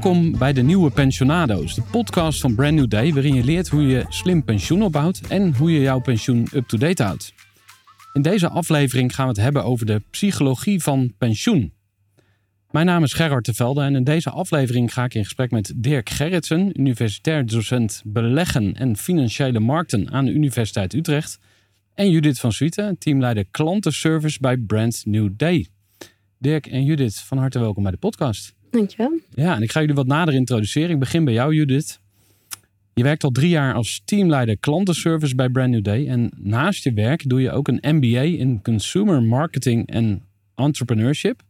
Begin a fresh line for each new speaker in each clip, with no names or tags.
Welkom bij de nieuwe Pensionado's, de podcast van Brand New Day, waarin je leert hoe je slim pensioen opbouwt en hoe je jouw pensioen up-to-date houdt. In deze aflevering gaan we het hebben over de psychologie van pensioen. Mijn naam is Gerard de Velde en in deze aflevering ga ik in gesprek met Dirk Gerritsen, universitair docent beleggen en financiële markten aan de Universiteit Utrecht, en Judith van Suite, teamleider klantenservice bij Brand New Day. Dirk en Judith, van harte welkom bij de podcast.
Dankjewel.
Ja, en ik ga jullie wat nader introduceren. Ik begin bij jou, Judith. Je werkt al drie jaar als teamleider klantenservice bij Brand New Day. En naast je werk doe je ook een MBA in Consumer Marketing en Entrepreneurship.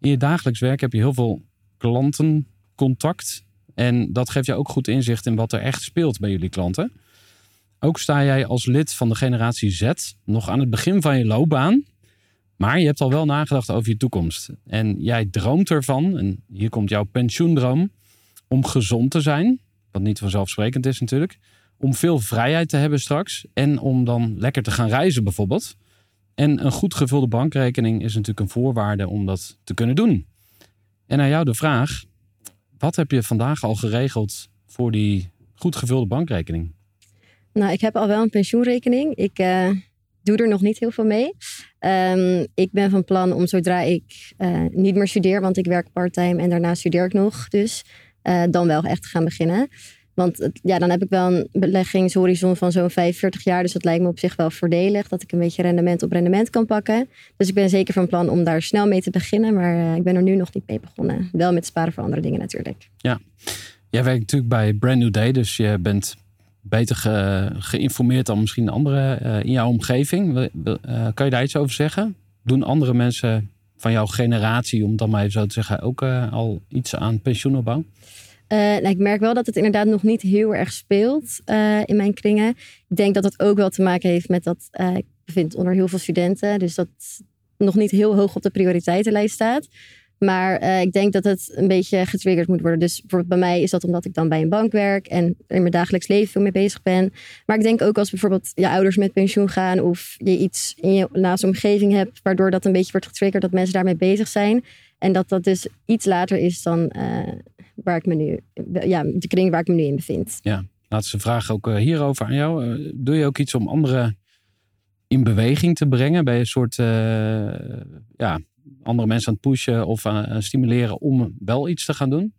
In je dagelijks werk heb je heel veel klantencontact. En dat geeft je ook goed inzicht in wat er echt speelt bij jullie klanten. Ook sta jij als lid van de generatie Z nog aan het begin van je loopbaan. Maar je hebt al wel nagedacht over je toekomst. En jij droomt ervan, en hier komt jouw pensioendroom, om gezond te zijn. Wat niet vanzelfsprekend is natuurlijk. Om veel vrijheid te hebben straks. En om dan lekker te gaan reizen bijvoorbeeld. En een goed gevulde bankrekening is natuurlijk een voorwaarde om dat te kunnen doen. En aan jou de vraag: wat heb je vandaag al geregeld voor die goed gevulde bankrekening?
Nou, ik heb al wel een pensioenrekening. Ik uh, doe er nog niet heel veel mee. Um, ik ben van plan om zodra ik uh, niet meer studeer, want ik werk parttime en daarna studeer ik nog, dus uh, dan wel echt te gaan beginnen. Want ja, dan heb ik wel een beleggingshorizon van zo'n 45 jaar. Dus dat lijkt me op zich wel voordelig. Dat ik een beetje rendement op rendement kan pakken. Dus ik ben zeker van plan om daar snel mee te beginnen. Maar uh, ik ben er nu nog niet mee begonnen. Wel met sparen voor andere dingen natuurlijk.
Ja, jij werkt natuurlijk bij Brand New Day. Dus je bent beter ge, geïnformeerd dan misschien anderen uh, in jouw omgeving. Uh, kan je daar iets over zeggen? Doen andere mensen van jouw generatie, om dan maar even zo te zeggen, ook uh, al iets aan pensioenopbouw?
nou, ik merk wel dat het inderdaad nog niet heel erg speelt in mijn kringen. Ik denk dat het ook wel te maken heeft met dat ik bevind onder heel veel studenten. Dus dat nog niet heel hoog op de prioriteitenlijst staat. Maar uh, ik denk dat het een beetje getriggerd moet worden. Dus bijvoorbeeld bij mij is dat omdat ik dan bij een bank werk en in mijn dagelijks leven veel mee bezig ben. Maar ik denk ook als bijvoorbeeld je ouders met pensioen gaan of je iets in je naast omgeving hebt, waardoor dat een beetje wordt getriggerd dat mensen daarmee bezig zijn. En dat dat dus iets later is dan uh, waar ik me nu, ja, de kring waar ik me nu in bevind.
Ja, laatste vraag ook uh, hierover aan jou. doe je ook iets om anderen in beweging te brengen? Bij een soort ja, andere mensen aan het pushen of aan stimuleren om wel iets te gaan doen?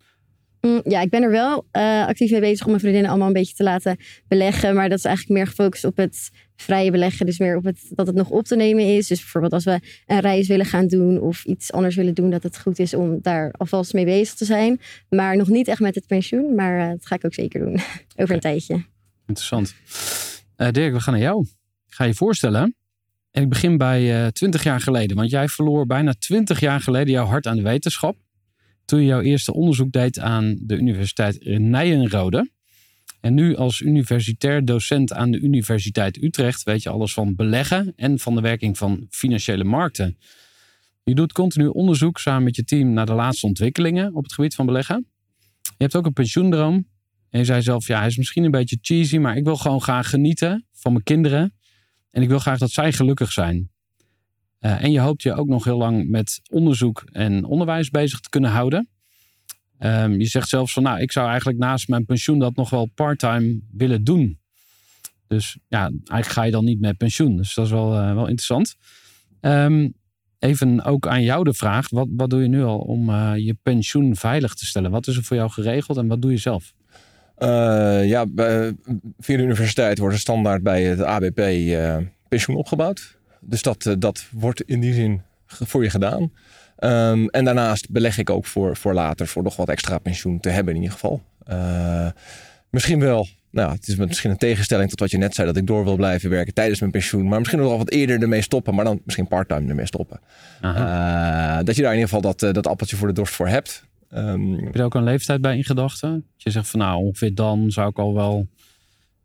Mm, ja, ik ben er wel uh, actief mee bezig om mijn vriendinnen allemaal een beetje te laten beleggen. Maar dat is eigenlijk meer gefocust op het vrije beleggen. Dus meer op het, dat het nog op te nemen is. Dus bijvoorbeeld als we een reis willen gaan doen of iets anders willen doen, dat het goed is om daar alvast mee bezig te zijn. Maar nog niet echt met het pensioen. Maar uh, dat ga ik ook zeker doen over een tijdje.
Interessant. Uh, Dirk, we gaan naar jou. Ik ga je voorstellen. En ik begin bij uh, 20 jaar geleden. Want jij verloor bijna 20 jaar geleden jouw hart aan de wetenschap. Toen je jouw eerste onderzoek deed aan de Universiteit Nijenrode. En nu als universitair docent aan de Universiteit Utrecht weet je alles van beleggen en van de werking van financiële markten. Je doet continu onderzoek samen met je team naar de laatste ontwikkelingen op het gebied van beleggen. Je hebt ook een pensioendroom. En je zei zelf, ja, hij is misschien een beetje cheesy, maar ik wil gewoon graag genieten van mijn kinderen en ik wil graag dat zij gelukkig zijn. Uh, en je hoopt je ook nog heel lang met onderzoek en onderwijs bezig te kunnen houden. Um, je zegt zelfs van, nou, ik zou eigenlijk naast mijn pensioen dat nog wel parttime willen doen. Dus ja, eigenlijk ga je dan niet met pensioen. Dus dat is wel, uh, wel interessant. Um, even ook aan jou de vraag. Wat, wat doe je nu al om uh, je pensioen veilig te stellen? Wat is er voor jou geregeld en wat doe je zelf?
Uh, ja, bij, via de universiteit wordt er standaard bij het ABP uh, pensioen opgebouwd. Dus dat, uh, dat wordt in die zin voor je gedaan. Um, en daarnaast beleg ik ook voor, voor later, voor nog wat extra pensioen te hebben in ieder geval. misschien wel, nou, het is misschien een tegenstelling tot wat je net zei, dat ik door wil blijven werken tijdens mijn pensioen. Maar misschien nog wel wat eerder ermee stoppen, maar dan misschien parttime ermee stoppen. dat je daar in ieder geval dat, dat appeltje voor de dorst voor hebt.
Um, heb je er ook een leeftijd bij in gedachten? Je zegt van nou, ongeveer dan zou ik al wel een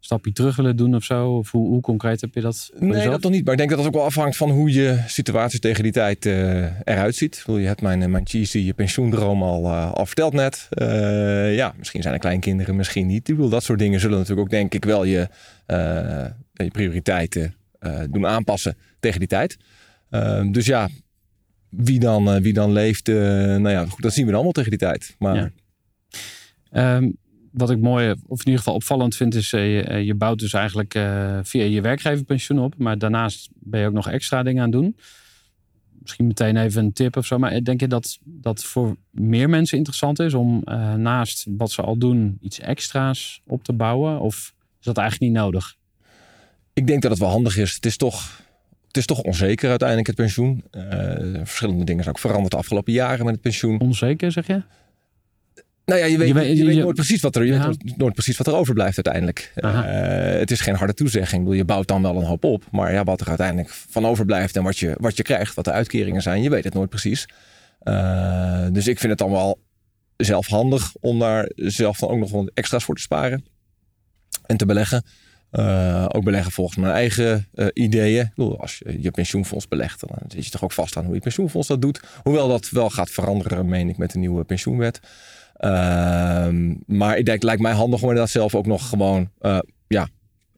stapje terug willen doen of zo? Of hoe, hoe concreet heb je dat?
Nee, jezelf? dat nog niet. Maar ik denk dat dat ook wel afhangt van hoe je situatie tegen die tijd uh, eruit ziet. Je hebt mijn, mijn cheesy je pensioendroom al, uh, al verteld net. Uh, ja, misschien zijn er kleinkinderen, misschien niet. Ik bedoel, dat soort dingen zullen natuurlijk ook denk ik wel je, je prioriteiten doen aanpassen tegen die tijd. Ehm, dus ja, wie dan, uh, wie dan leeft, uh, nou ja, goed, dat zien we dan allemaal tegen die tijd. Maar... Ja.
Ehm, wat ik mooi, of in ieder geval opvallend vind, is uh, je, je, bouwt dus eigenlijk via je werkgever pensioen op. Maar daarnaast ben je ook nog extra dingen aan het doen. Misschien meteen even een tip of zo. Maar denk je dat dat voor meer mensen interessant is om uh, naast wat ze al doen iets extra's op te bouwen? Of is dat eigenlijk niet nodig?
Ik denk dat het wel handig is. Het is toch, het is toch onzeker uiteindelijk het pensioen. verschillende dingen zijn ook veranderd de afgelopen jaren met het pensioen.
Onzeker zeg je?
Nou ja, je weet, je weet, je weet nooit, precies wat er, je ja. weet nooit precies wat er overblijft uiteindelijk. Uh, het is geen harde toezegging. Bedoel, je bouwt dan wel een hoop op. Maar ja, wat er uiteindelijk van overblijft en wat je, wat je krijgt, wat de uitkeringen zijn, je weet het nooit precies. Uh, dus ik vind het dan wel zelf handig om daar zelf dan ook nog wat extra's voor te sparen en te beleggen. Uh, ook beleggen volgens mijn eigen uh, ideeën. Als je je pensioenfonds belegt, dan zit je toch ook vast aan hoe je pensioenfonds dat doet. Hoewel dat wel gaat veranderen, meen ik, met de nieuwe pensioenwet. Uh, maar ik denk, lijkt mij handig om inderdaad zelf ook nog gewoon, ja,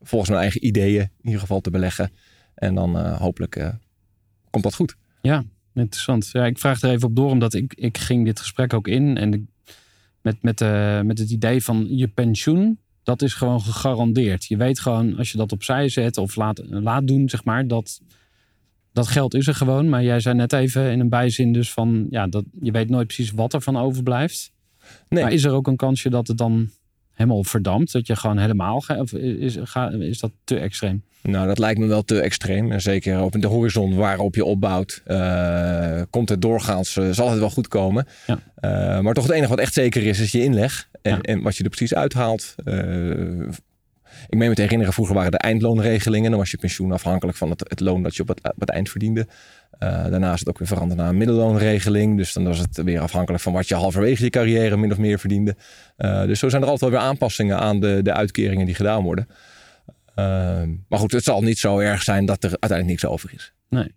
volgens mijn eigen ideeën in ieder geval te beleggen. En dan hopelijk komt dat goed.
Ja, interessant. Ja, ik vraag er even op door, omdat ik, ik ging dit gesprek ook in. En met, met, met het idee van je pensioen, dat is gewoon gegarandeerd. Je weet gewoon, als je dat opzij zet of laat, laat doen, zeg maar, dat dat geld is er gewoon. Maar jij zei net even in een bijzin dus van, ja, dat, je weet nooit precies wat er van overblijft. Nee. Maar is er ook een kansje dat het dan helemaal verdampt? Dat je gewoon helemaal gaat? Of is, is dat te extreem?
Nou, dat lijkt me wel te extreem. En zeker op de horizon waarop je opbouwt, uh, komt het doorgaans, uh, zal het wel goed komen. Ja. Uh, maar toch het enige wat echt zeker is, is je inleg. En, ja. en wat je er precies uithaalt. ik meen me te herinneren, vroeger waren de eindloonregelingen. Dan was je pensioen afhankelijk van het, het loon dat je op het, op het eind verdiende. Uh, daarna is het ook weer veranderd naar een middelloonregeling. Dus dan was het weer afhankelijk van wat je halverwege je carrière min of meer verdiende. Uh, dus zo zijn er altijd wel weer aanpassingen aan de, de uitkeringen die gedaan worden. Uh, maar goed, het zal niet zo erg zijn dat er uiteindelijk niks over is.
Nee.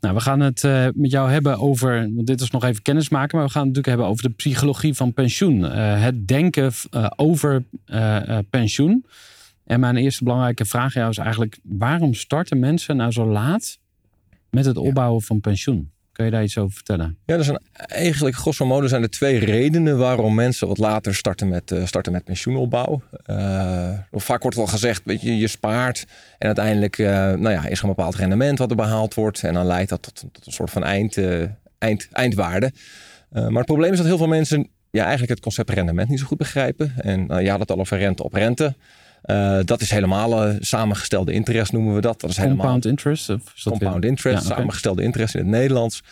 Nou, we gaan het met jou hebben over, want dit is nog even kennis maken, maar we gaan het natuurlijk hebben over de psychologie van pensioen. het denken over pensioen. En mijn eerste belangrijke vraag aan jou is eigenlijk, waarom starten mensen nou zo laat met het opbouwen van pensioen. Kun je daar iets over vertellen?
Ja, er zijn eigenlijk grosso modo zijn er twee redenen waarom mensen wat later starten met, uh, starten met pensioenopbouw. Uh, vaak wordt wel gezegd, weet je, je spaart en uiteindelijk uh, nou ja, is er een bepaald rendement wat er behaald wordt. En dan leidt dat tot, een soort van eind, eind, eindwaarde. maar het probleem is dat heel veel mensen ja, eigenlijk het concept rendement niet zo goed begrijpen. En je had het al over rente op rente. Uh, dat is helemaal uh, samengestelde interest noemen we dat. dat is
compound
helemaal,
interest? Of
is dat compound weer? interest, ja, okay. samengestelde interest in het Nederlands.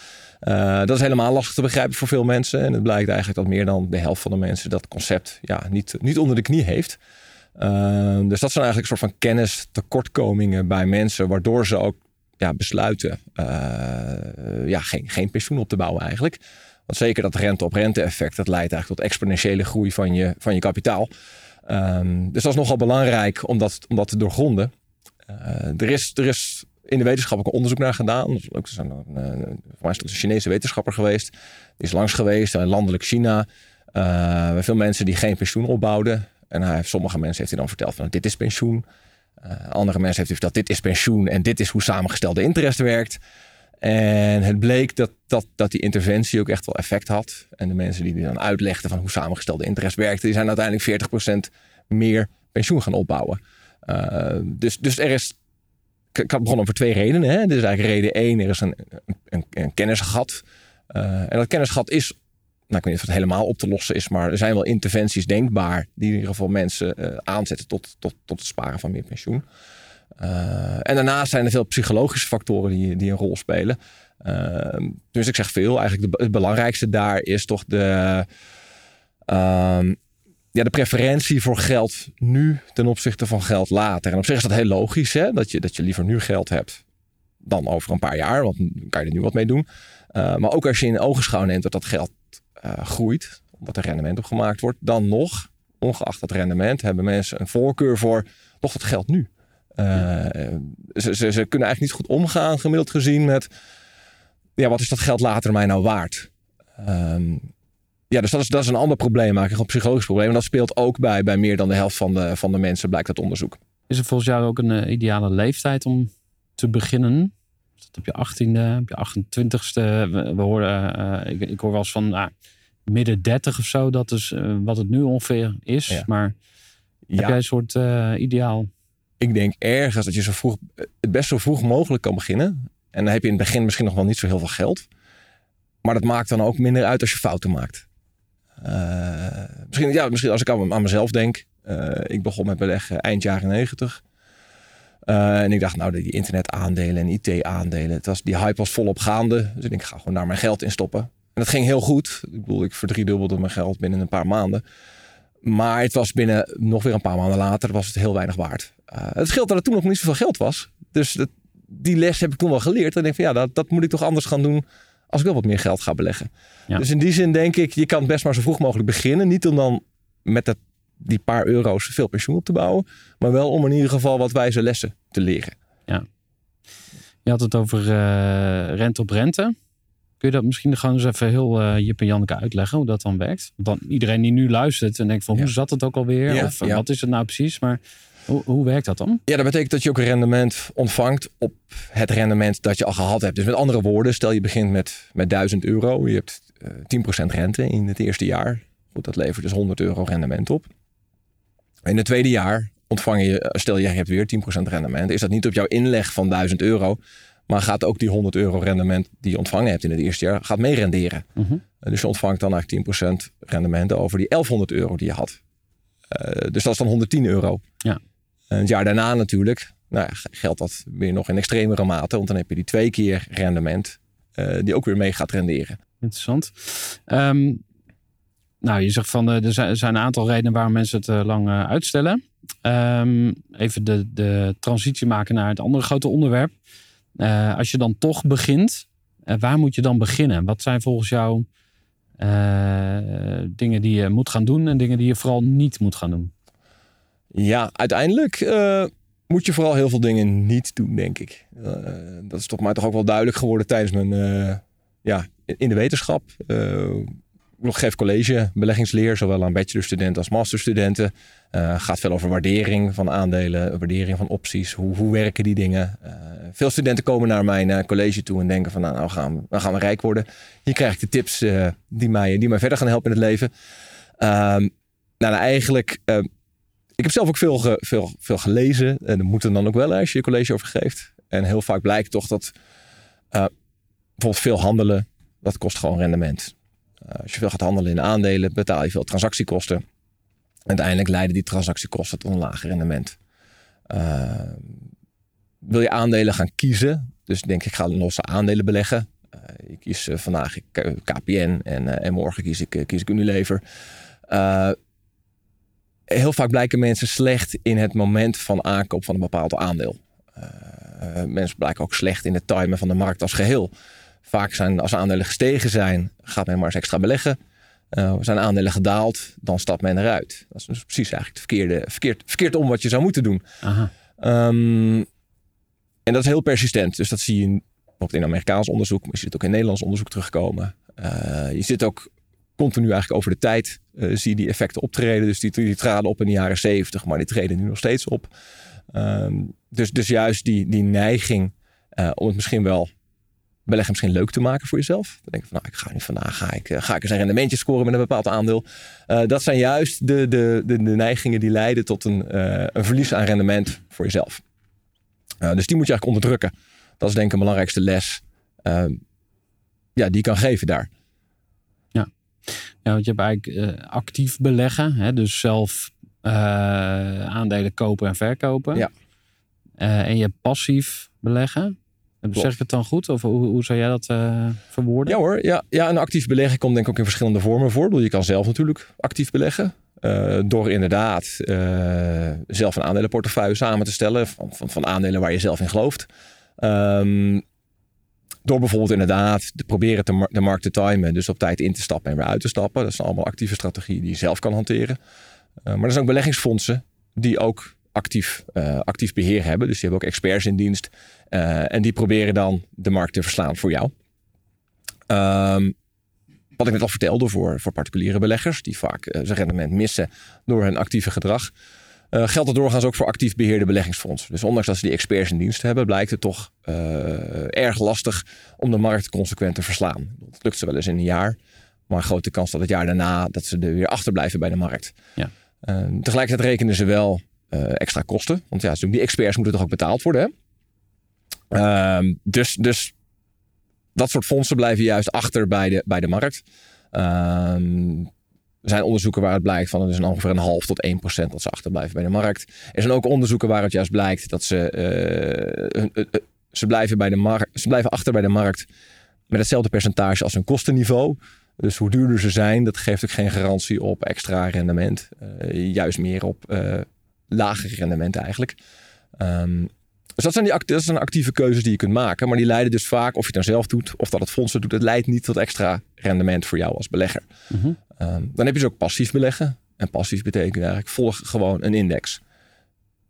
Uh, dat is helemaal lastig te begrijpen voor veel mensen. En het blijkt eigenlijk dat meer dan de helft van de mensen dat concept ja, niet, niet onder de knie heeft. dus dat zijn eigenlijk een soort van kennistekortkomingen bij mensen, waardoor ze ook ja, besluiten ja, geen, geen pensioen op te bouwen eigenlijk. Want zeker dat rente op rente effect, dat leidt eigenlijk tot exponentiële groei van je, van je kapitaal. Um, dus dat is nogal belangrijk om dat, te doorgronden. Uh, er, is, er is in de wetenschap ook onderzoek naar gedaan. Er is een, uh, een Chinese wetenschapper geweest. Die is langs geweest in landelijk China. Uh, veel mensen die geen pensioen opbouwden. En hij heeft, sommige mensen heeft hij dan verteld van dit is pensioen. andere mensen heeft hij verteld dit is pensioen en dit is hoe samengestelde interest werkt. En het bleek dat, dat, dat die interventie ook echt wel effect had. En de mensen die, die dan uitlegden van hoe samengestelde interest werkte, die zijn uiteindelijk 40% meer pensioen gaan opbouwen. Uh, dus, dus er is. Ik had begonnen over twee redenen. Hè. Dus eigenlijk reden één, er is een, een, kennisgat. Uh, en dat kennisgat is, nou, ik weet niet of het helemaal op te lossen is, maar er zijn wel interventies denkbaar die in ieder geval mensen uh, aanzetten tot, tot, tot het sparen van meer pensioen. Uh, en daarnaast zijn er veel psychologische factoren die, die een rol spelen. Uh, dus ik zeg veel. Eigenlijk de, het belangrijkste daar is toch de, uh, ja, de preferentie voor geld nu ten opzichte van geld later. En op zich is dat heel logisch, hè? Dat, je, dat je liever nu geld hebt dan over een paar jaar. Want dan kan je er nu wat mee doen. Uh, maar ook als je in ogenschouw neemt dat dat geld uh, groeit, omdat er rendement op gemaakt wordt, dan nog, ongeacht dat rendement, hebben mensen een voorkeur voor toch dat geld nu. Uh, ze, ze, ze, kunnen eigenlijk niet goed omgaan, gemiddeld gezien, met ja, wat is dat geld later mij nou waard? Um, ja, dus dat is, dat is een ander probleem, eigenlijk een psychologisch probleem. En dat speelt ook bij, bij meer dan de helft van de, van de mensen, blijkt uit onderzoek.
Is er volgens jou ook een uh, ideale leeftijd om te beginnen? Dat op je 18e, op je 28ste? We, we horen, uh, ik, ik, hoor wel eens van, nou, midden 30 of zo. Dat is eh, wat het nu ongeveer is.
Ja.
Maar heb jij een soort eh, ideaal?
Ik denk ergens dat je zo vroeg, het best zo vroeg mogelijk kan beginnen. En dan heb je in het begin misschien nog wel niet zo heel veel geld. Maar dat maakt dan ook minder uit als je fouten maakt. Eh, misschien, ja, misschien als ik aan, aan mezelf denk. eh, ik begon met beleggen eind jaren negentig. Eh, en ik dacht, nou, die internetaandelen en IT-aandelen. Die hype was volop gaande. Dus ik denk, ik ga gewoon daar mijn geld in stoppen. En dat ging heel goed. Ik bedoel, ik verdriedubbelde mijn geld binnen een paar maanden. Maar het was binnen nog weer een paar maanden later was het heel weinig waard. Eh, het scheelt dat er toen nog niet zoveel geld was. Dus dat, die les heb ik toen wel geleerd. En ik denk van ja, dat, dat moet ik toch anders gaan doen als ik wel wat meer geld ga beleggen.
Ja.
Dus in die zin denk ik, je kan best maar zo vroeg mogelijk beginnen. Niet om dan met dat, die paar euro's veel pensioen op te bouwen. Maar wel om in ieder geval wat wijze lessen te leren.
Je had het over eh, rente op rente. Kun je dat misschien gewoon eens even heel eh Jip en Janneke uitleggen hoe dat dan werkt? Want dan iedereen die nu luistert en denkt van
Ja.
hoe zat het ook alweer?
Ja,
of eh,
ja.
wat is het nou precies? Maar hoe, hoe werkt dat dan?
Ja, dat betekent dat je ook een rendement ontvangt op het rendement dat je al gehad hebt. Dus met andere woorden, stel je begint met, met 1000 euro. Je hebt eh 10% rente in het eerste jaar. Goed, dat levert dus 100 euro rendement op. In het tweede jaar ontvang je, eh, stel je hebt weer 10% rendement. Is dat niet op jouw inleg van 1000 euro, maar gaat ook die 100 euro rendement die je ontvangen hebt in het eerste jaar, gaat mee renderen.
Mhm.
Eh, Dus je ontvangt dan eigenlijk 10% rendement over die 1100 euro die je had. Eh, dus dat is dan 110 euro.
Ja.
En het jaar daarna natuurlijk, nou ja, geldt dat weer nog in extremere mate. Want dan heb je die twee keer rendement eh, die ook weer mee gaat renderen.
Interessant. Ehm, nou, je zegt van er zijn, een aantal redenen waarom mensen het lang uitstellen. Ehm, even de, de transitie maken naar het andere grote onderwerp. Eh, als je dan toch begint, eh, waar moet je dan beginnen? Wat zijn volgens jou eh, dingen die je moet gaan doen en dingen die je vooral niet moet gaan doen?
Ja, uiteindelijk moet je vooral heel veel dingen niet doen, denk ik. Dat is toch mij toch ook wel duidelijk geworden tijdens mijn, ja, in de wetenschap. Ik geef college beleggingsleer, zowel aan bachelorstudenten als masterstudenten. Gaat veel over waardering van aandelen, waardering van opties. Hoe, hoe werken die dingen? Veel studenten komen naar mijn eh, college toe en denken van nou, nou gaan, we, gaan we rijk worden. Hier krijg ik de tips eh, die, mij, die mij verder gaan helpen in het leven. Ehm, nou, nou, eigenlijk, eh, ik heb zelf ook veel, veel, veel gelezen. En dat moet er dan ook wel als je je college over geeft. En heel vaak blijkt toch dat eh, bijvoorbeeld veel handelen, dat kost gewoon rendement. Als je veel gaat handelen in aandelen, betaal je veel transactiekosten. Uiteindelijk leiden die transactiekosten tot een lager rendement. Eh, wil je aandelen gaan kiezen? Dus denk ik ga losse aandelen beleggen. Eh, ik kies eh, vandaag KPN en, eh, en morgen kies ik, kies ik Unilever. Heel vaak blijken mensen slecht in het moment van aankoop van een bepaald aandeel. Mensen blijken ook slecht in het timen van de markt als geheel. Vaak zijn als aandelen gestegen zijn, gaat men maar eens extra beleggen. Eh, zijn aandelen gedaald, dan stapt men eruit. Dat is dus precies eigenlijk het verkeerde, verkeerd, verkeerd om wat je zou moeten doen.
Aha.
Ehm, en dat is heel persistent. Dus dat zie je bijvoorbeeld in Amerikaans onderzoek, maar je ziet het ook in Nederlands onderzoek terugkomen. Eh, je zit ook continu eigenlijk over de tijd, eh, zie je die effecten optreden. Dus die, traden op in de jaren 70, maar die treden nu nog steeds op. Ehm, dus, dus juist die, die neiging eh, om het misschien wel beleggen misschien leuk te maken voor jezelf. Dan denk je van, nou, ik ga nu vandaag ga ik, ga ik eens een rendementje scoren met een bepaald aandeel. Dat zijn juist de, de, de, de neigingen die leiden tot een, een verlies aan rendement voor jezelf. Eh, dus die moet je eigenlijk onderdrukken. Dat is denk ik een belangrijkste les eh, ja, die je kan geven daar.
Ja, want je hebt eigenlijk eh, actief beleggen. Hè? Dus zelf eh, aandelen kopen en verkopen.
Ja.
En je hebt passief beleggen. Zeg ik het dan goed? Of hoe, hoe zou jij dat verwoorden?
Ja hoor, ja, ja, een actief beleggen komt denk ik ook in verschillende vormen voor. Ik bedoel, Je kan zelf natuurlijk actief beleggen. Eh, door inderdaad eh, zelf een aandelenportefeuille samen te stellen. Van, van, van aandelen waar je zelf in gelooft. Ehm, door bijvoorbeeld inderdaad te proberen de markt te timen. Dus op tijd in te stappen en weer uit te stappen. Dat zijn allemaal actieve strategieën die je zelf kan hanteren. Eh, maar er zijn ook beleggingsfondsen die ook actief, actief beheer hebben. Dus die hebben ook experts in dienst. En die proberen dan de markt te verslaan voor jou. Ehm, wat ik net al vertelde voor, voor particuliere beleggers, die vaak eh, zijn rendement missen door hun actieve gedrag. eh, geldt dat doorgaans ook voor actief beheerde beleggingsfondsen. Dus ondanks dat ze die experts in dienst hebben, blijkt het toch eh, erg lastig om de markt consequent te verslaan. Het lukt ze wel eens in een jaar, Maar grote kans dat het jaar daarna dat ze er weer achterblijven bij de markt.
Ja.
Ehm, tegelijkertijd rekenen ze wel extra kosten. Want ja, die experts moeten toch ook betaald worden. Hè? Ehm, dus, dus dat soort fondsen blijven juist achter bij de, bij de markt. Ehm, er zijn onderzoeken waar het blijkt van het is ongeveer een half tot 1 procent dat ze achterblijven bij de markt. Er zijn ook onderzoeken waar het juist blijkt dat ze, eh, eh, eh, ze, blijven bij de ze blijven achter bij de markt met hetzelfde percentage als hun kostenniveau. Dus hoe duurder ze zijn, dat geeft ook geen garantie op extra rendement. Juist meer op eh lager rendement eigenlijk. Ehm, dus dat zijn, die dat zijn actieve keuzes die je kunt maken. Maar die leiden dus vaak, of je het dan zelf doet of dat het fonds het doet, het leidt niet tot extra rendement voor jou als belegger.
Mhm.
Ehm, dan heb je dus ook passief beleggen. En passief betekent eigenlijk volg gewoon een index.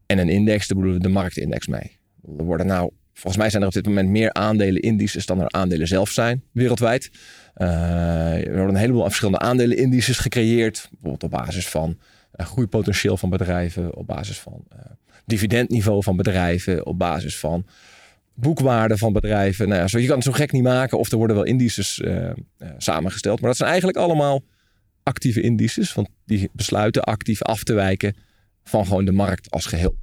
En een index, daar bedoelen we de marktindex mee. Er worden nou, volgens mij zijn er op dit moment meer aandelen indices dan er aandelen zelf zijn wereldwijd. Eh, er worden een heleboel verschillende aandelen indices gecreëerd. Bijvoorbeeld op basis van groeipotentieel van bedrijven, op basis van eh, dividendniveau van bedrijven, op basis van boekwaarde van bedrijven. Nou ja, zo, je kan het zo gek niet maken of er worden wel indices eh, eh, samengesteld. Maar dat zijn eigenlijk allemaal actieve indices, want die besluiten actief af te wijken van gewoon de markt als geheel.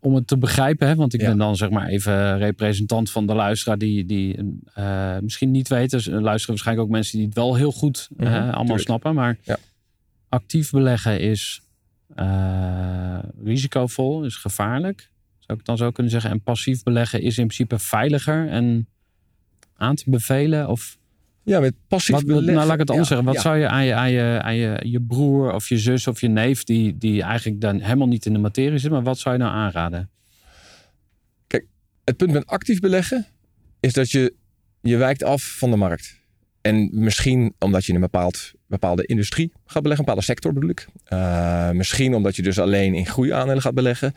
Om het te begrijpen, hè, want ik
Ja.
ben dan zeg maar even representant van de luisteraar die, die eh, misschien niet weten. Dus, eh, luisteren waarschijnlijk ook mensen die het wel heel goed eh,
Mhm,
allemaal
tuurlijk.
snappen. Maar
Ja.
Actief beleggen is eh, risicovol, is gevaarlijk. Zou ik dan zo kunnen zeggen. En passief beleggen is in principe veiliger en aan te bevelen. Of
Ja, met passief
wat,
beleggen.
nou, laat ik het anders
ja,
zeggen. Wat
ja.
zou je aan, je aan, je aan je, je broer of je zus of je neef, die, die eigenlijk dan helemaal niet in de materie zit, maar wat zou je nou aanraden?
Het punt met actief beleggen is dat je, je wijkt af van de markt. En misschien omdat je in een bepaald, bepaalde industrie gaat beleggen, een bepaalde sector bedoel ik. Eh, misschien omdat je dus alleen in groeiaandelen gaat beleggen.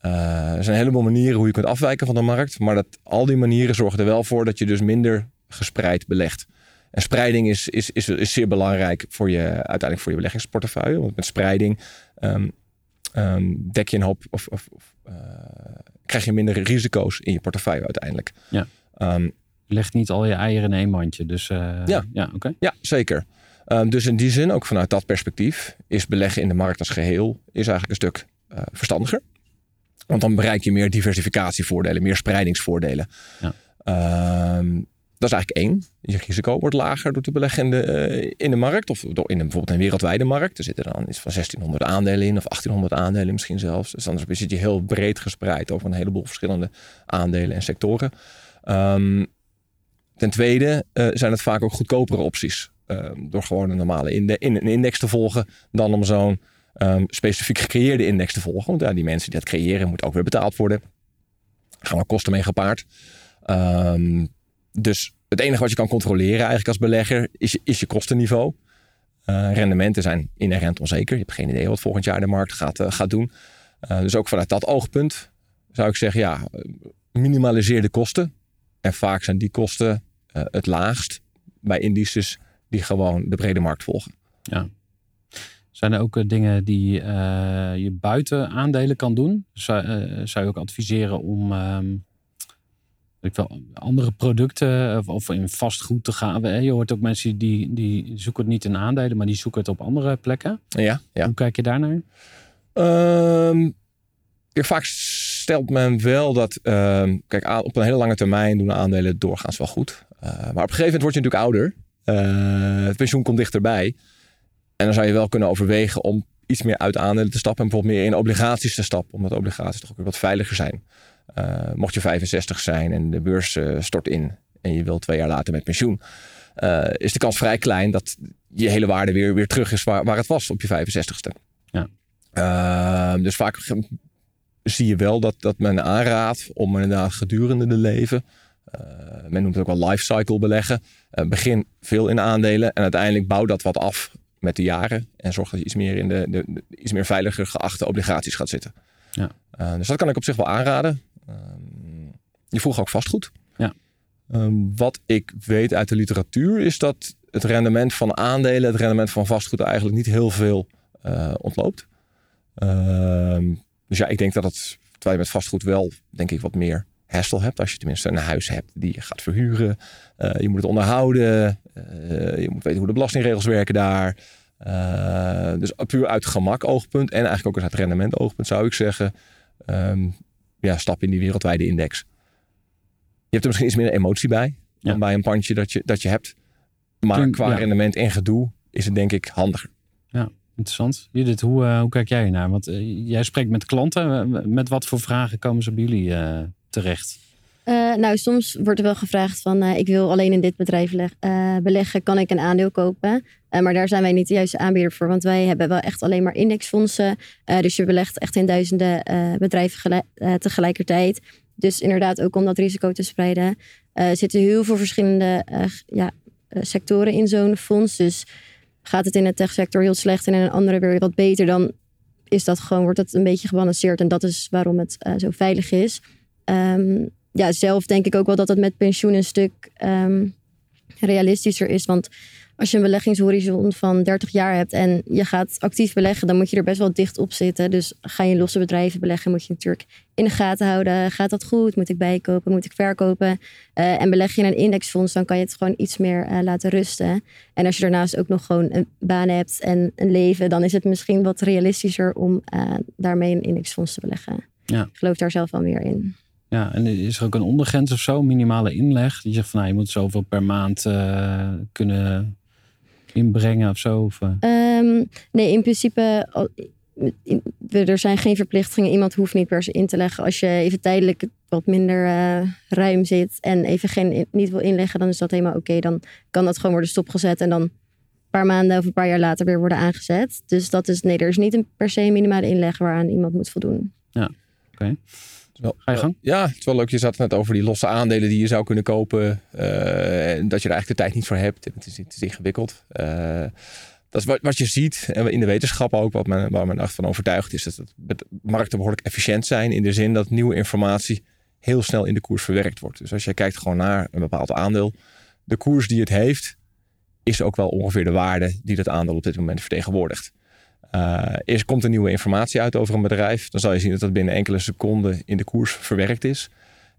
Eh, er zijn een heleboel manieren hoe je kunt afwijken van de markt. Maar dat, al die manieren zorgen er wel voor dat je dus minder gespreid belegt. En spreiding is, is, is, is zeer belangrijk voor je, uiteindelijk voor je beleggingsportefeuille. Want met spreiding ehm, dek je een hoop of, of, of eh, krijg je minder risico's in je portefeuille uiteindelijk.
Ja.
Ehm,
legt niet al je eieren in één mandje. Dus eh,
Ja.
ja oké.
ja, zeker. Ehm, dus in die zin, ook vanuit dat perspectief, is beleggen in de markt als geheel is eigenlijk een stuk eh, verstandiger. Want dan bereik je meer diversificatievoordelen, meer spreidingsvoordelen.
Ja.
Ehm, dat is eigenlijk één. Je risico wordt lager door te beleggen in de, eh, in de markt. Of door in een, bijvoorbeeld een wereldwijde markt. Er zitten dan iets van 1600 aandelen in. Of 1800 aandelen misschien zelfs. Dus dan zit je heel breed gespreid over een heleboel verschillende aandelen en sectoren. Ehm, ten tweede eh, zijn het vaak ook goedkopere opties. Ehm, door gewoon een normale inde- in, een index te volgen. Dan om zo'n ehm, specifiek gecreëerde index te volgen. Want ja, die mensen die dat creëren moeten ook weer betaald worden. Er gaan er kosten mee gepaard. Ehm, dus het enige wat je kan controleren eigenlijk als belegger is, is je kostenniveau. Eh, rendementen zijn inherent onzeker. Je hebt geen idee wat volgend jaar de markt gaat, eh, gaat doen. Dus ook vanuit dat oogpunt zou ik zeggen, ja, minimaliseer de kosten. En vaak zijn die kosten eh, het laagst bij indices die gewoon de brede markt volgen.
Zijn er ook eh, dingen die eh, je buiten aandelen kan doen? Zou, zou je ook adviseren om ehm, ik wel, andere producten of, of in vastgoed te gaan? Je hoort ook mensen die, die zoeken het niet in aandelen, maar die zoeken het op andere plekken.
Ja, ja.
Hoe kijk je daarnaar?
Ehm, kijk, vaak stelt men wel dat, ehm, kijk, aan- op een hele lange termijn doen aandelen doorgaans wel goed. Eh, maar op een gegeven moment word je natuurlijk ouder. Eh, het pensioen komt dichterbij. En dan zou je wel kunnen overwegen om iets meer uit aandelen te stappen. En bijvoorbeeld meer in obligaties te stappen. Omdat obligaties toch ook weer wat veiliger zijn. Eh, mocht je 65 zijn en de beurs stort in. En je wilt twee jaar later met pensioen. is de kans vrij klein dat je hele waarde weer, weer terug is waar, waar het was op je 65ste.
Ja.
Ehm, dus vaak zie je wel dat, dat men aanraadt om inderdaad gedurende de leven. eh, men noemt het ook wel lifecycle beleggen. Eh, begin veel in aandelen en uiteindelijk bouw dat wat af met de jaren. En zorg dat je iets meer in de, de, de iets meer veiliger geachte obligaties gaat zitten.
Ja.
Eh, dus dat kan ik op zich wel aanraden. Ehm, je vroeg ook vastgoed.
Ja.
Ehm, wat ik weet uit de literatuur is dat het rendement van aandelen, het rendement van vastgoed eigenlijk niet heel veel ontloopt. Ehm, dus ja, ik denk dat het, terwijl je met vastgoed wel, denk ik, wat meer hassle hebt. Als je tenminste een huis hebt die je gaat verhuren. Uh, je moet het onderhouden. Uh, je moet weten hoe de belastingregels werken daar. Uh, dus puur uit gemak oogpunt. En eigenlijk ook uit rendement oogpunt zou ik zeggen. Um, ja, stap in die wereldwijde index. Je hebt er misschien iets meer emotie bij. Dan bij een pandje dat je, dat je hebt. Maar qua rendement en gedoe is het denk ik handiger.
Ja, interessant. Judith, hoe, uh, hoe kijk jij naar? Want uh, jij spreekt met klanten. Met wat voor vragen komen ze bij jullie terecht?
nou, soms wordt er wel gevraagd van ik wil alleen in dit bedrijf beleggen. Kan ik een aandeel kopen? maar daar zijn wij niet de juiste aanbieder voor. Want wij hebben wel echt alleen maar indexfondsen. dus je belegt echt in duizenden bedrijven tegelijkertijd. Dus inderdaad, ook om dat risico te spreiden, zitten heel veel verschillende ja, sectoren in zo'n fonds. Dus gaat het in de techsector heel slecht en in een andere weer wat beter, dan is dat gewoon, wordt het een beetje gebalanceerd. En dat is waarom het uh, zo veilig is. Um, ja, zelf denk ik ook wel dat het met pensioen een stuk um, realistischer is. Want als je een beleggingshorizon van 30 jaar hebt en je gaat actief beleggen, dan moet je er best wel dicht op zitten. Dus ga je losse bedrijven beleggen, moet je natuurlijk in de gaten houden. Gaat dat goed? Moet ik bijkopen? Moet ik verkopen? Uh, en beleg je in een indexfonds, dan kan je het gewoon iets meer uh, laten rusten. En als je daarnaast ook nog gewoon een baan hebt en een leven, dan is het misschien wat realistischer om uh, daarmee een indexfonds te beleggen. Ja. Ik geloof daar zelf wel meer in.
Ja, en is er ook een ondergrens of zo, minimale inleg? Die zegt van nou, je moet zoveel per maand kunnen inbrengen of zo? Of,
um, nee, in principe, er zijn geen verplichtingen. Iemand hoeft niet per se in te leggen. Als je even tijdelijk wat minder uh, ruim zit en even geen, niet wil inleggen, dan is dat helemaal oké. Dan kan dat gewoon worden stopgezet en dan een paar maanden of een paar jaar later weer worden aangezet. Dus dat is, nee, er is niet een per se minimale inleg waaraan iemand moet voldoen.
Ja, oké. Wel, Ga je gang?
Ja, het is wel leuk. Je zat net over die losse aandelen die je zou kunnen kopen. Uh, en dat je er eigenlijk de tijd niet voor hebt. Het is, het is ingewikkeld. Uh, dat is wat, wat je ziet en in de wetenschap ook, wat men, waar men echt van overtuigd is, dat de markten behoorlijk efficiënt zijn. In de zin dat nieuwe informatie heel snel in de koers verwerkt wordt. Dus als je kijkt gewoon naar een bepaald aandeel, de koers die het heeft, is ook wel ongeveer de waarde die dat aandeel op dit moment vertegenwoordigt. Uh, eerst komt er nieuwe informatie uit over een bedrijf. Dan zal je zien dat dat binnen enkele seconden in de koers verwerkt is.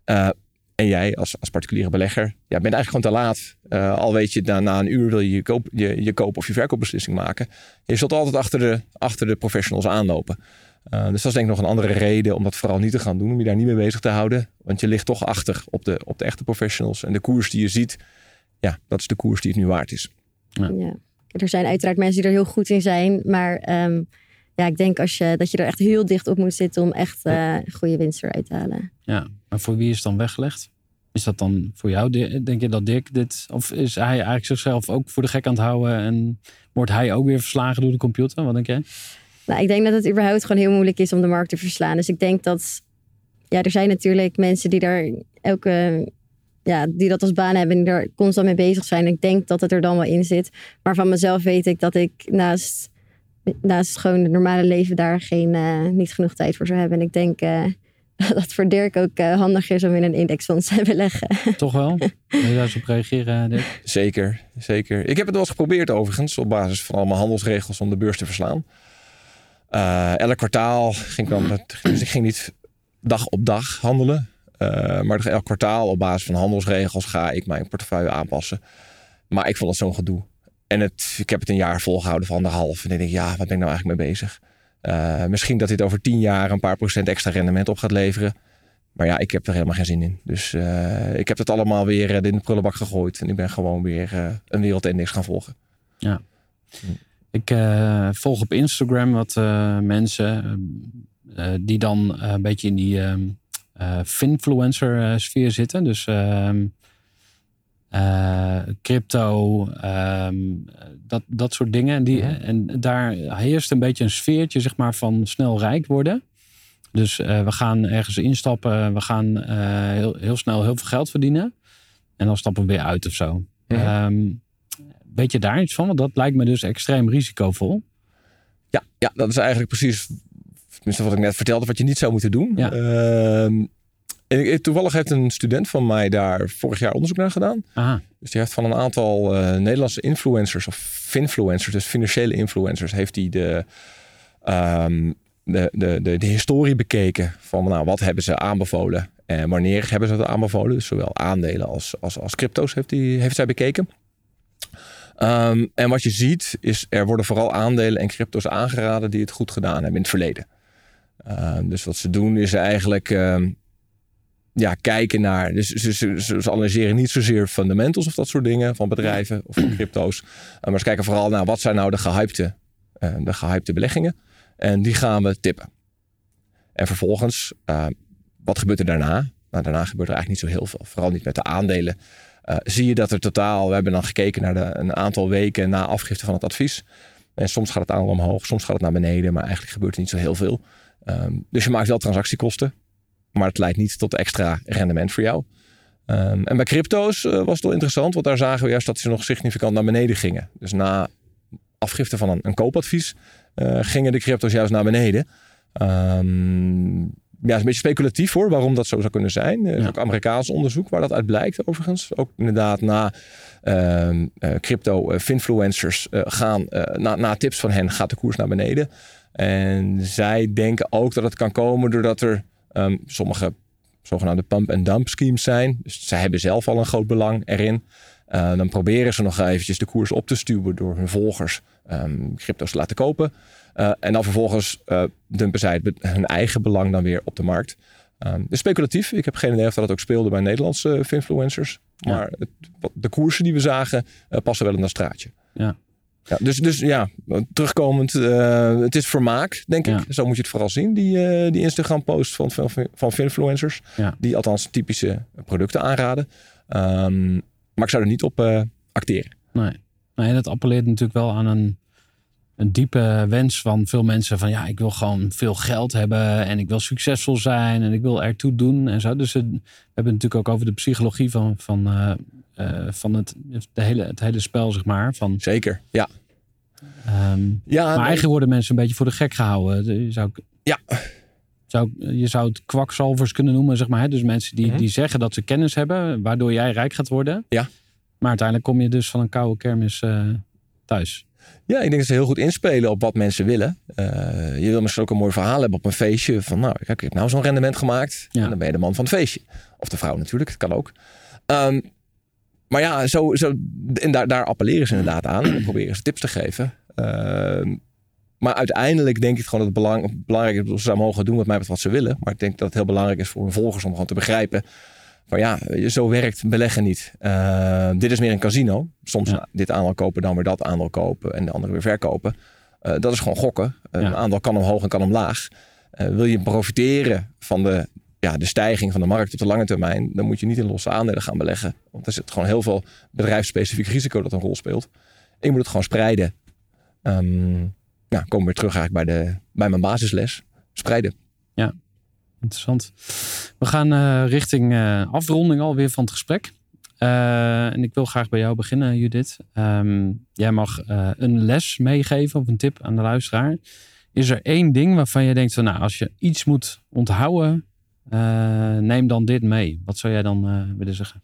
Uh, en jij als, als particuliere belegger ja, bent eigenlijk gewoon te laat. Uh, al weet je, na, na een uur wil je je koop, je, je koop of je verkoopbeslissing maken. Je zult altijd achter de, achter de professionals aanlopen. dus dat is denk ik nog een andere reden om dat vooral niet te gaan doen. Om je daar niet mee bezig te houden. Want je ligt toch achter op de, op de echte professionals. En de koers die je ziet, ja, dat is de koers die het nu waard is.
Ja. ja er zijn uiteraard mensen die er heel goed in zijn. Maar um, ja, ik denk als je, dat je er echt heel dicht op moet zitten om echt uh, goede winst eruit te halen.
Ja, maar voor wie is het dan weggelegd? Is dat dan voor jou? Denk je dat Dick dit. Of is hij eigenlijk zichzelf ook voor de gek aan het houden en wordt hij ook weer verslagen door de computer? Wat denk jij?
Nou, ik denk dat het überhaupt gewoon heel moeilijk is om de markt te verslaan. Dus ik denk dat. Ja, er zijn natuurlijk mensen die daar elke ja, die dat als baan hebben en die er constant mee bezig zijn. Ik denk dat het er dan wel in zit. Maar van mezelf weet ik dat ik naast, naast gewoon het normale leven daar geen, uh, niet genoeg tijd voor zou hebben. En ik denk uh, dat voor Dirk ook uh, handig is om in een indexfonds te beleggen.
Toch wel? Wil je daar eens op reageren, Dirk?
Zeker, zeker. Ik heb het wel eens geprobeerd overigens, op basis van allemaal handelsregels om de beurs te verslaan. elk kwartaal ging ik dan, dus ik ging niet dag op dag handelen. Uh, maar elk kwartaal op basis van handelsregels ga ik mijn portefeuille aanpassen. Maar ik vond het zo'n gedoe. En het, ik heb het een jaar volgehouden van anderhalf. En ik denk, ja, wat ben ik nou eigenlijk mee bezig? Uh, misschien dat dit over tien jaar een paar procent extra rendement op gaat leveren. Maar ja, ik heb er helemaal geen zin in. Dus uh, ik heb het allemaal weer in de prullenbak gegooid. En ik ben gewoon weer een wereldindex gaan volgen.
Ja. Ik volg op Instagram wat mensen die dan een beetje in die ehm, finfluencer uh, sfeer zitten. Dus ehm, eh, crypto, ehm, dat, dat soort dingen. En, die, mhm. en daar heerst een beetje een sfeertje zeg maar, van snel rijk worden. Dus we gaan ergens instappen, we gaan heel, heel snel heel veel geld verdienen. En dan stappen we weer uit of zo. Mm weet je daar iets van? Want dat lijkt me dus extreem risicovol.
Ja, ja dat is eigenlijk precies Tenminste, wat ik net vertelde, wat je niet zou moeten doen. Ja. Uh, en toevallig heeft een student van mij daar vorig jaar onderzoek naar gedaan. Aha. Dus die heeft van een aantal uh, Nederlandse influencers of finfluencers, dus financiële influencers, heeft hij de, um, de, de, de, de historie bekeken van nou, wat hebben ze aanbevolen en wanneer hebben ze het aanbevolen. Dus zowel aandelen als, als, als crypto's heeft, die, heeft zij bekeken. Ehm, en wat je ziet is, er worden vooral aandelen en crypto's aangeraden die het goed gedaan hebben in het verleden. Ehm, dus wat ze doen is eigenlijk ehm, ja, kijken naar. Dus ze, ze, analyseren niet zozeer fundamentals of dat soort dingen van bedrijven of van crypto's. maar ze kijken vooral naar wat zijn nou de gehypte, uh, de gehypte beleggingen. En die gaan we tippen. En vervolgens, uh, wat gebeurt er daarna? Nou, daarna gebeurt er eigenlijk niet zo heel veel. Vooral niet met de aandelen. Uh, zie je dat er totaal, we hebben dan gekeken naar de, een aantal weken na afgifte van het advies. En soms gaat het aandeel omhoog, soms gaat het naar beneden, maar eigenlijk gebeurt er niet zo heel veel. Um, dus je maakt wel transactiekosten, maar het leidt niet tot extra rendement voor jou. Um, en bij crypto's uh, was het wel interessant, want daar zagen we juist dat ze nog significant naar beneden gingen. Dus na afgifte van een, koopadvies uh, gingen de crypto's juist naar beneden. Um, ja, is een beetje speculatief hoor, waarom dat zo zou kunnen zijn. Er is ook Amerikaans onderzoek waar dat uit blijkt overigens. Ook inderdaad na uh, crypto-influencers uh, gaan, na, na tips van hen gaat de koers naar beneden. En zij denken ook dat het kan komen doordat er um, sommige zogenaamde pump-and-dump schemes zijn. Dus zij hebben zelf al een groot belang erin. Dan proberen ze nog eventjes de koers op te stuwen door hun volgers um, crypto's te laten kopen. Uh, en dan vervolgens uh, dumpen zij het, hun eigen belang dan weer op de markt. Um, dus speculatief. Ik heb geen idee of dat ook speelde bij Nederlandse influencers. Maar het, de koersen die we zagen passen wel in dat straatje.
Ja.
Ja, dus, dus ja, terugkomend, het is vermaak, denk ja. ik. Zo moet je het vooral zien, die, die Instagram-post van, van, van influencers. Die althans typische producten aanraden. Um, maar ik zou er niet op acteren.
Nee. nee, dat appelleert natuurlijk wel aan een, een diepe wens van veel mensen. Van ja, ik wil gewoon veel geld hebben en ik wil succesvol zijn en ik wil ertoe doen en zo. Dus het, we hebben het natuurlijk ook over de psychologie van, van uh, van het, de hele, het hele spel, zeg maar. Van,
Zeker, ja.
Um, ja maar nee. eigenlijk worden mensen een beetje voor de gek gehouden. Je zou,
ja.
Zou, je zou het kwakzalvers kunnen noemen, zeg maar. Hè? Dus mensen die,
Mhm.
die zeggen dat ze kennis hebben, waardoor jij rijk gaat worden.
Ja.
Maar uiteindelijk kom je dus van een koude kermis uh, thuis.
Ja, ik denk dat ze heel goed inspelen op wat mensen willen. Uh, je wil misschien ook een mooi verhaal hebben op een feestje. Van nou, ik heb nou zo'n rendement gemaakt.
Ja.
En dan ben je de man van het feestje. Of de vrouw natuurlijk, dat kan ook. Um, maar ja, zo, zo, en daar, daar appelleren ze inderdaad aan. En proberen ze tips te geven. Uh, maar uiteindelijk denk ik gewoon dat het belang, belangrijk is dat ze mogen doen wat mij betreft wat ze willen. Maar ik denk dat het heel belangrijk is voor hun volgers om gewoon te begrijpen. Van ja, zo werkt beleggen niet. Uh, dit is meer een casino. Soms
Ja.
dit aandeel kopen, dan weer dat aandeel kopen en de andere weer verkopen. Uh, dat is gewoon gokken. Uh,
Ja.
Een aandeel kan omhoog en kan omlaag. Wil je profiteren van de, ja, de stijging van de markt op de lange termijn, dan moet je niet in losse aandelen gaan beleggen. Want er zit gewoon heel veel bedrijfsspecifiek risico dat een rol speelt. Je moet het gewoon spreiden. Um, ja, komen we weer terug eigenlijk bij, de, bij mijn basisles. Spreiden.
Interessant. We gaan uh, richting uh, afronding alweer van het gesprek. Uh, en ik wil graag bij jou beginnen, Judith. Um, jij mag een les meegeven of een tip aan de luisteraar. Is er één ding waarvan je denkt nou, als je iets moet onthouden, neem dan dit mee. Wat zou jij dan willen zeggen?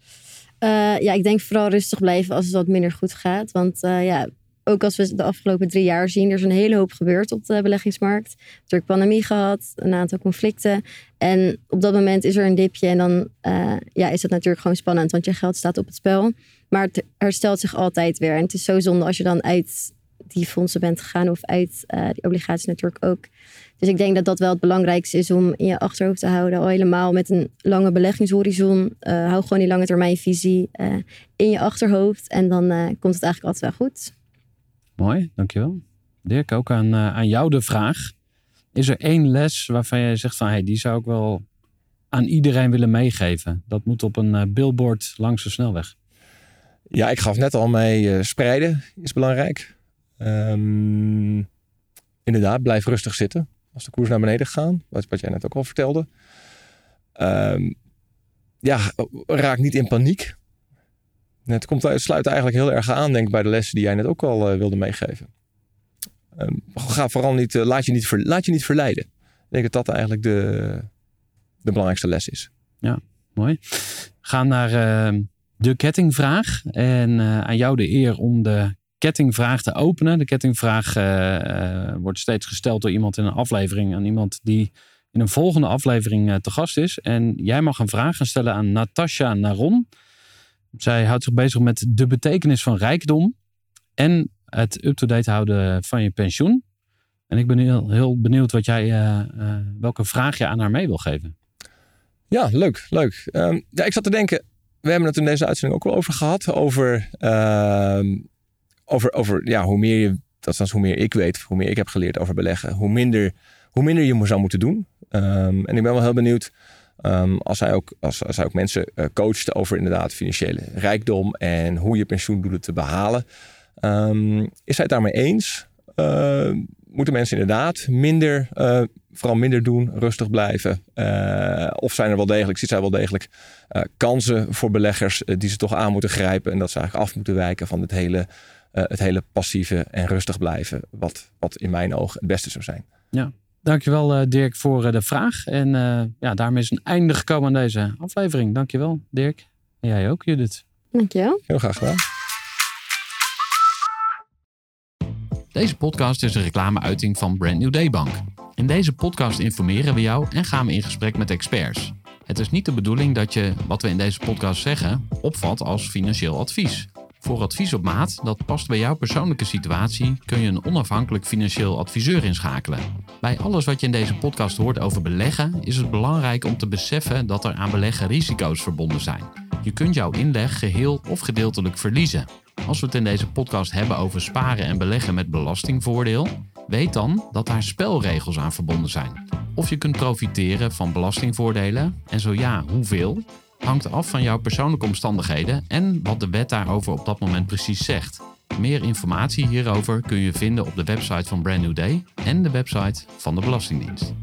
Ja, ik denk vooral rustig blijven als het wat minder goed gaat. Want ja, ook als we de afgelopen drie jaar zien, er is een hele hoop gebeurd op de beleggingsmarkt. Er is pandemie gehad, een aantal conflicten. En op dat moment is er een dipje en dan uh, ja, is het natuurlijk gewoon spannend, want je geld staat op het spel. Maar het herstelt zich altijd weer. En het is zo zonde als je dan uit die fondsen bent gegaan of uit uh, die obligaties natuurlijk ook. Dus ik denk dat dat wel het belangrijkste is om in je achterhoofd te houden. Al helemaal met een lange beleggingshorizon. Uh, hou gewoon die lange termijn visie in je achterhoofd. En dan komt het eigenlijk altijd wel goed.
Mooi, dankjewel. Dirk, ook aan, uh, aan jou de vraag. Is er één les waarvan jij zegt van... Hey, die zou ik wel aan iedereen willen meegeven? Dat moet op een uh, billboard langs de snelweg.
Ja, ik gaf net al mee. Uh, spreiden is belangrijk. Um, inderdaad, blijf rustig zitten als de koers naar beneden gaat. Wat, jij net ook al vertelde. Um, ja, raak niet in paniek. Het, komt, het sluit eigenlijk heel erg aan, denk ik, bij de lessen die jij net ook al uh, wilde meegeven. Um, ga vooral niet, uh, laat, je niet ver, laat je niet verleiden. Ik denk dat dat eigenlijk de, de belangrijkste les is.
Ja, mooi. Ga naar uh, de kettingvraag. En uh, aan jou de eer om de kettingvraag te openen. De kettingvraag eh, eh, wordt steeds gesteld door iemand in een aflevering aan iemand die in een volgende aflevering eh, te gast is. En jij mag een vraag gaan stellen aan Natasha Naron. Zij houdt zich bezig met de betekenis van rijkdom en het up-to-date houden van je pensioen. En ik ben heel, heel benieuwd wat jij, eh, eh, welke vraag je aan haar mee wil geven.
Ja, leuk, leuk. Ehm, ja, ik zat te denken, we hebben het in deze uitzending ook wel over gehad. Over, ehm, over, over ja, hoe meer je, dat is hoe meer ik weet, hoe meer ik heb geleerd over beleggen, hoe minder, hoe minder je zou moeten doen. Ehm, en ik ben wel heel benieuwd als, hij ook, als, hij ook mensen uh, coacht over inderdaad financiële rijkdom en hoe je pensioendoelen te behalen. is hij het daarmee eens? moeten mensen inderdaad minder, uh, vooral minder doen, rustig blijven? Uh, of zijn er wel degelijk, ziet zij wel degelijk kansen voor beleggers die ze toch aan moeten grijpen en dat ze eigenlijk af moeten wijken van het hele, het hele passieve en rustig blijven, wat, wat in mijn ogen het beste zou zijn.
Ja. Dankjewel Dirk voor de vraag. En ja, daarmee is een einde gekomen aan deze aflevering. Dankjewel Dirk. En jij ook Judith.
Dankjewel.
Heel graag gedaan.
Deze podcast is een reclameuiting van Brand New Day Bank. In deze podcast informeren we jou en gaan we in gesprek met experts. Het is niet de bedoeling dat je wat we in deze podcast zeggen opvat als financieel advies. Voor advies op maat dat past bij jouw persoonlijke situatie kun je een onafhankelijk financieel adviseur inschakelen. Bij alles wat je in deze podcast hoort over beleggen is het belangrijk om te beseffen dat er aan beleggen risico's verbonden zijn. Je kunt jouw inleg geheel of gedeeltelijk verliezen. Als we het in deze podcast hebben over sparen en beleggen met belastingvoordeel, weet dan dat daar spelregels aan verbonden zijn. Of je kunt profiteren van belastingvoordelen en zo ja, hoeveel, hangt af van jouw persoonlijke omstandigheden en wat de wet daarover op dat moment precies zegt. Meer informatie hierover kun je vinden op de website van Brand New Day en de website van de Belastingdienst.